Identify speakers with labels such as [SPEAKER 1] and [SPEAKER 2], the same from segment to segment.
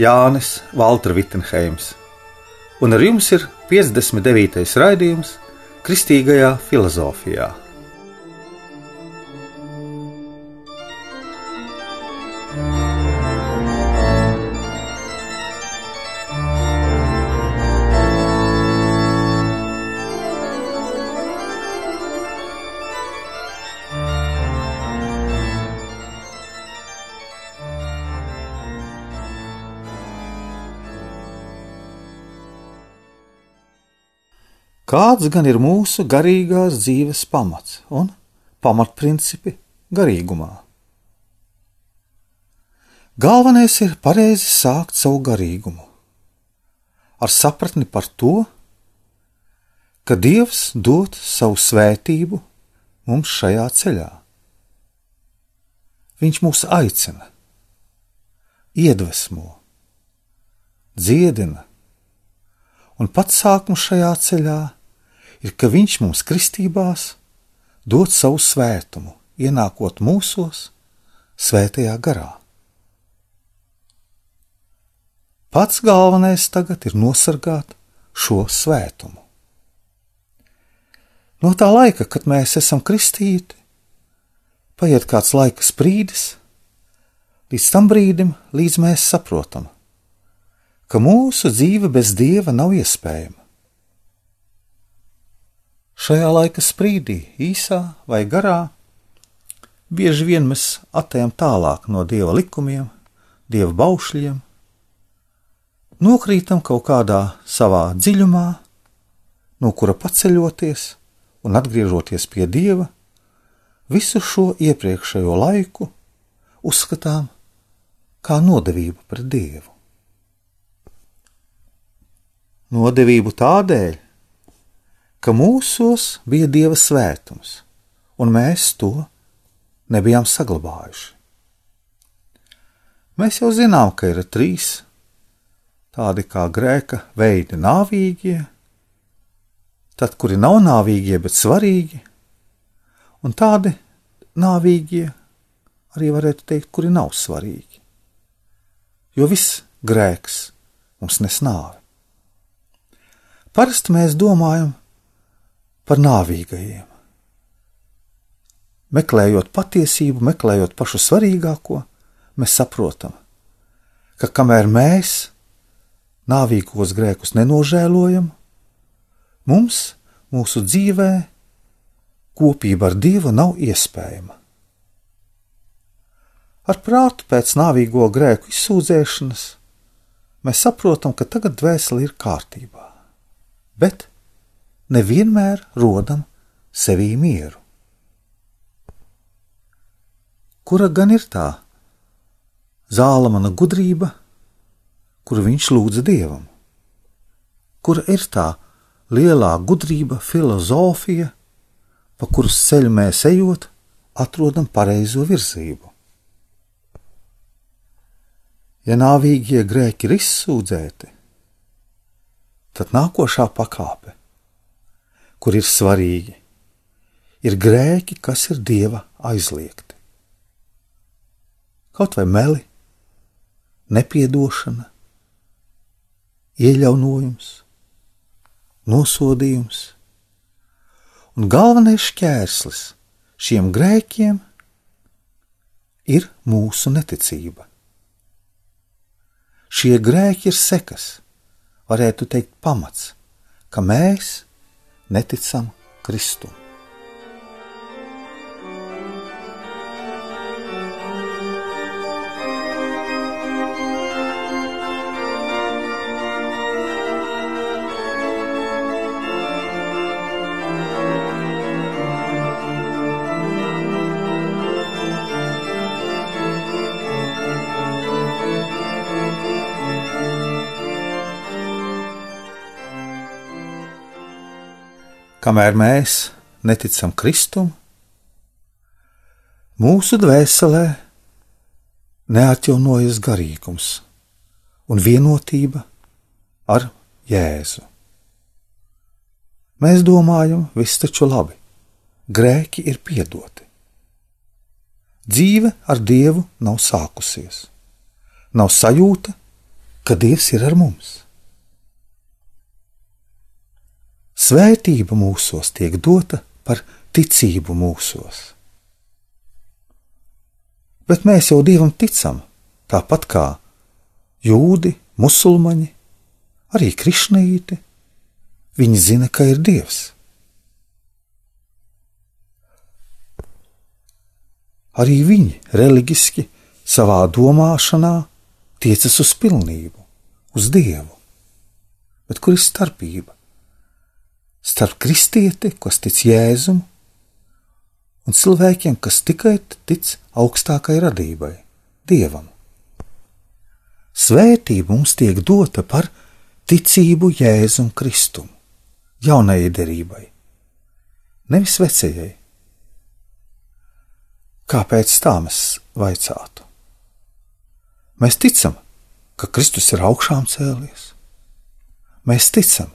[SPEAKER 1] Jānis Valtra Vitsenheims, un ar jums ir 59. raidījums Kristīgajā filozofijā. Kāds gan ir mūsu garīgās dzīves pamats un pamatprincipi garīgumā? Galvenais ir pareizi sākt savu garīgumu, ar sapratni par to, ka Dievs dod savu svētību mums šajā ceļā. Viņš mūs aicina, iedvesmo, dziedina, un pats sākums šajā ceļā ir, ka Viņš mums kristībās dod savu svētumu, ienākot mūsos, svētajā garā. Pats galvenais tagad ir nosargāt šo svētumu. No tā laika, kad mēs esam kristīti, paiet kāds laika sprīdis, līdz tam brīdim, līdz mēs saprotam, ka mūsu dzīve bez dieva nav iespējama. Šajā laika sprīdī, īsā vai garā, bieži vien mēs atejam tālāk no dieva likumiem, dieva baušļiem, nokrītam kaut kādā savā dziļumā, no kura paceļoties un atgriežoties pie dieva, visu šo iepriekšējo laiku uzskatām kā nodevību pret dievu. Nodevību tādēļ, ka mūsos bija dieva svētums, un mēs to nebijām saglabājuši. Mēs jau zinām, ka ir trīs tādi kā grēka veidi - nāvīgie, tad, kuri nav nāvīgie, bet svarīgi, un tādi nāvīgie arī varētu teikt, kuri nav svarīgi. Jo viss grēks mums nes nāvi. Parasti mēs domājam, par nāvīgajiem. Meklējot patiesību, meklējot pašu svarīgāko, mēs saprotam, ka kamēr mēs nāvīgos grēkus nenožēlojam, mums, mūsu dzīvē, kopība ar Dievu nav iespējama. Ar prātu pēc nāvīgo grēku izsūdzēšanas mēs saprotam, ka tagad dvēsele ir kārtībā, bet nevienmēr rodam sevī mieru. Kura gan ir tā zāle mana gudrība, kuru viņš lūdza dievam? Kura ir tā lielā gudrība, filozofija, pa kuras ceļu mēs ejot, atrodam pareizo virzību? Ja nāvīgie grēki ir izsūdzēti, tad nākošā pakāpe kur ir svarīgi, ir grēki, kas ir dieva aizliegti. Kaut vai meli, nepiedošana, iejaunojums, nosodījums, un galvenais šķērslis šiem grēkiem ir mūsu neticība. Šie grēki ir sekas, varētu teikt, pamats, ka mēs neticam Kristum. Kamēr mēs neticam Kristum, mūsu dvēselē neatjaunojas garīgums un vienotība ar Jēzu. Mēs domājam, viss taču labi, grēki ir piedoti. Dzīve ar Dievu nav sākusies, nav sajūta, ka Dievs ir ar mums. Svētība mūsos tiek dota par ticību mūsos. Bet mēs jau Dievam ticam, tāpat kā jūdi, musulmaņi, arī krišnīti. Viņi zina, ka ir Dievs. Arī viņi reliģiski savā domāšanā tiecas uz pilnību, uz Dievu. Bet kur ir starpība? Starp kristieti, kas tic Jēzum, un cilvēkiem, kas tikai tic augstākai radībai, Dievam. Svētība mums tiek dota par ticību Jēzum Kristum, jaunajai derībai, nevis vecajai. Kāpēc tā mēs vaicātu? Mēs ticam, ka Kristus ir augšām cēlies. Mēs ticam,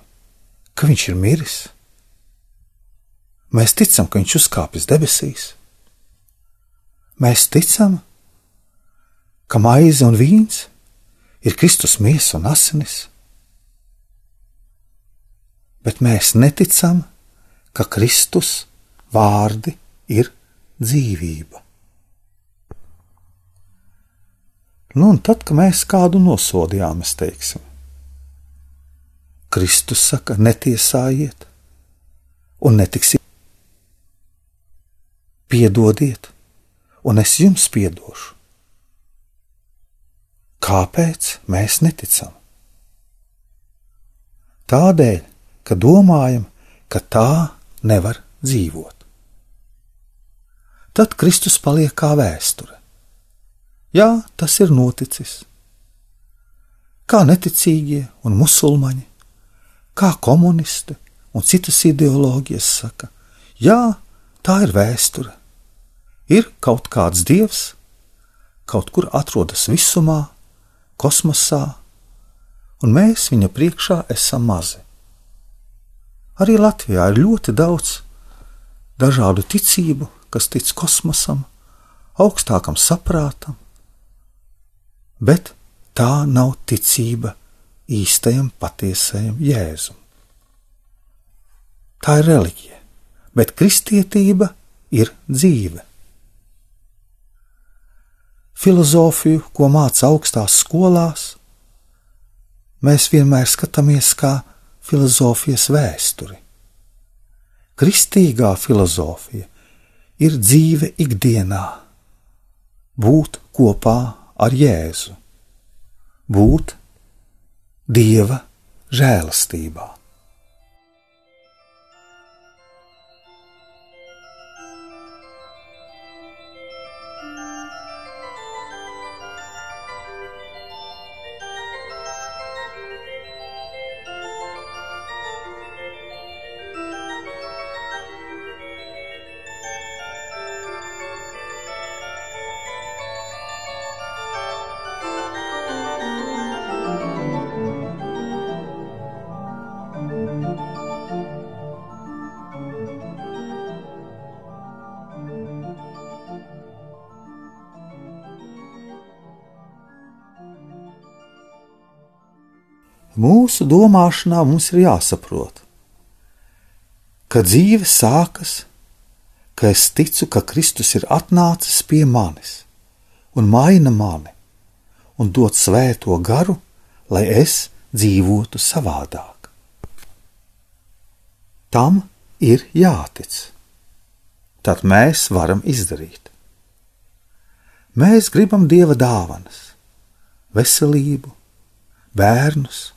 [SPEAKER 1] ka Viņš ir miris Mēs ticam, ka viņš uzkāpis debesīs. Mēs ticam, ka maize un vīns ir Kristus miesa un asinis. Bet mēs neticam, ka Kristus vārdi ir dzīvība. Nu, un tad, kad mēs kādu nosodījām, mēs teiksim, Kristus saka, netiesājiet, un netiksim piedodiet, un es jums piedošu. Kāpēc mēs neticam? Tādēļ, ka domājam, ka tā nevar dzīvot. Tad Kristus paliek kā vēsture. Jā, tas ir noticis. Kā neticīgie un musulmaņi, kā komunisti un citas ideoloģijas saka, jā, tā ir vēsture. Ir kaut kāds dievs, kaut kur atrodas visumā, kosmosā, un mēs viņa priekšā esam mazi. Arī Latvijā ir ļoti daudz dažādu ticību, kas tic kosmosam, augstākam saprātam, bet tā nav ticība īstajam, patiesajam jēzum. Tā ir reliģija, bet kristietība ir dzīve filozofiju, ko māca augstās skolās, mēs vienmēr skatāmies kā filozofijas vēsturi. Kristīgā filozofija ir dzīve ikdienā, būt kopā ar Jēzu, būt Dieva žēlastībā. Mūsu domāšanā mums ir jāsaprot, ka dzīve sākas, ka es ticu, ka Kristus ir atnācis pie manis un maina mani un dod svēto garu, lai es dzīvotu savādāk. Tam ir jātic. Tad mēs varam izdarīt. Mēs gribam dieva dāvanas, veselību, bērnus,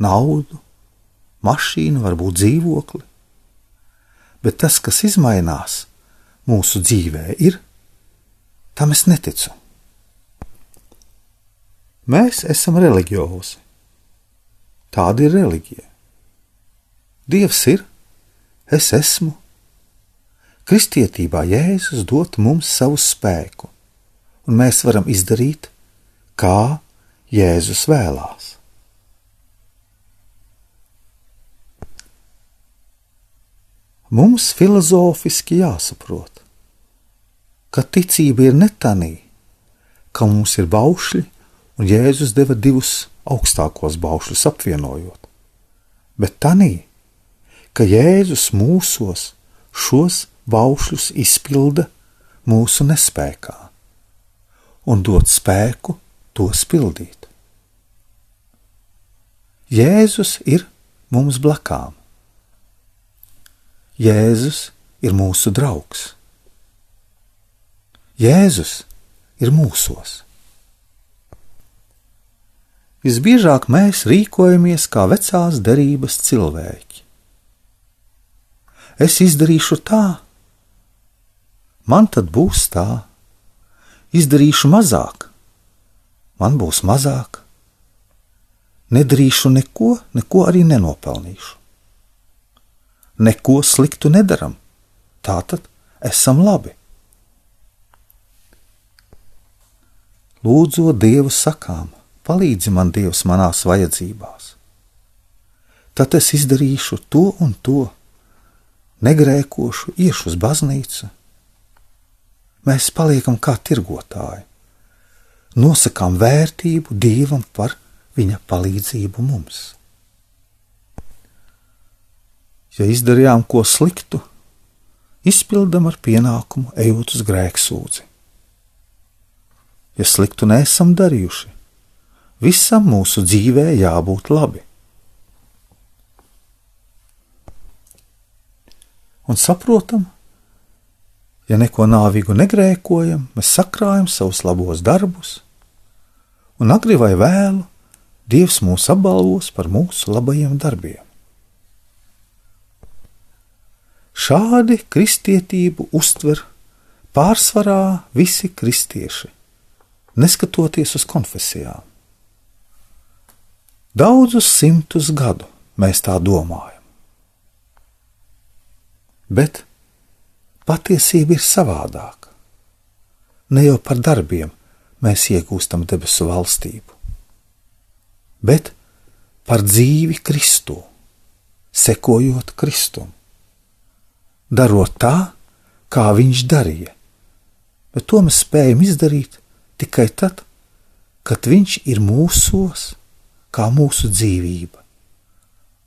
[SPEAKER 1] naudu, mašīnu, varbūt dzīvokli. Bet tas, kas mainās mūsu dzīvē, ir tam es neticu. Mēs esam reliģiozi. Tāda ir reliģija. Dievs ir, es esmu. Kristietībā Jēzus dod mums savu spēku, un mēs varam izdarīt, kā Jēzus vēlās. Mums filozofiski jāsaprot, ka ticība ir ne tanī, ka mums ir baušļi, un Jēzus deva divus augstākos baušļus apvienojot, bet tanī, ka Jēzus mūsos šos baušļus izpilda mūsu nespējā un dod spēku tos pildīt. Jēzus ir mums blakām. Jēzus ir mūsu draugs. Jēzus ir mūsos. Visbiežāk mēs rīkojamies kā vecās derības cilvēki. Es izdarīšu tā, man tad būs tā, izdarīšu mazāk, man būs mazāk, nedarīšu neko, neko arī nenopelnīšu. Neko sliktu nedaram, tātad esam labi. Lūdzu, Dievu sakām, palīdzi man, Dievs, manās vajadzībās. Tad es izdarīšu to un to, negrēkošu, iešu uz baznīcu. Mēs paliekam kā tirgotāji, nosakām vērtību Dievam par viņa palīdzību mums. Ja izdarījām ko sliktu, izpildam ar pienākumu ejot uz grēksūdzi ja sliktu nesam darījuši. Visam mūsu dzīvē jābūt labi. Un saprotam, ja neko nāvīgu negrēkojam, mēs sakrājam savus labos darbus, un agri vai vēlu Dievs mūs apbalvos par mūsu labajiem darbiem. Šādi kristietību uztver pārsvarā visi kristieši neskatoties uz konfesijām. Daudzus simtus gadu mēs tā domājam. Bet patiesība ir savādāka. Ne jau par darbiem mēs iegūstam debesu valstību, bet par dzīvi Kristū, sekojot Kristum, darot tā, kā Viņš darīja, bet to mēs spējam izdarīt tikai tad, kad Viņš ir mūsos, kā mūsu dzīvība,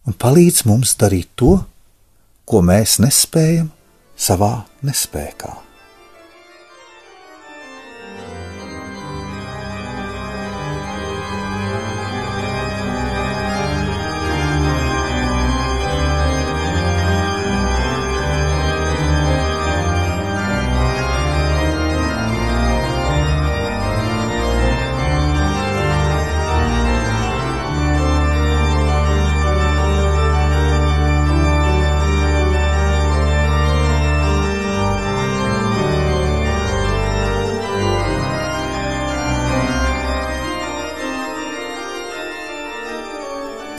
[SPEAKER 1] un palīdz mums darīt to, ko mēs nespējam savā nespējā.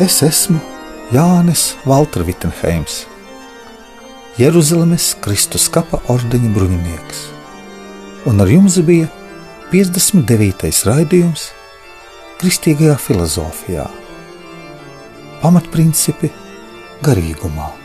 [SPEAKER 1] Es esmu Jānis Valtra Vitsenheims, Jeruzalemes Kristus kapa ordeņa bruņinieks, un ar jums bija 59. raidījums Kristīgajā filozofijā - pamatprincipi garīgumā.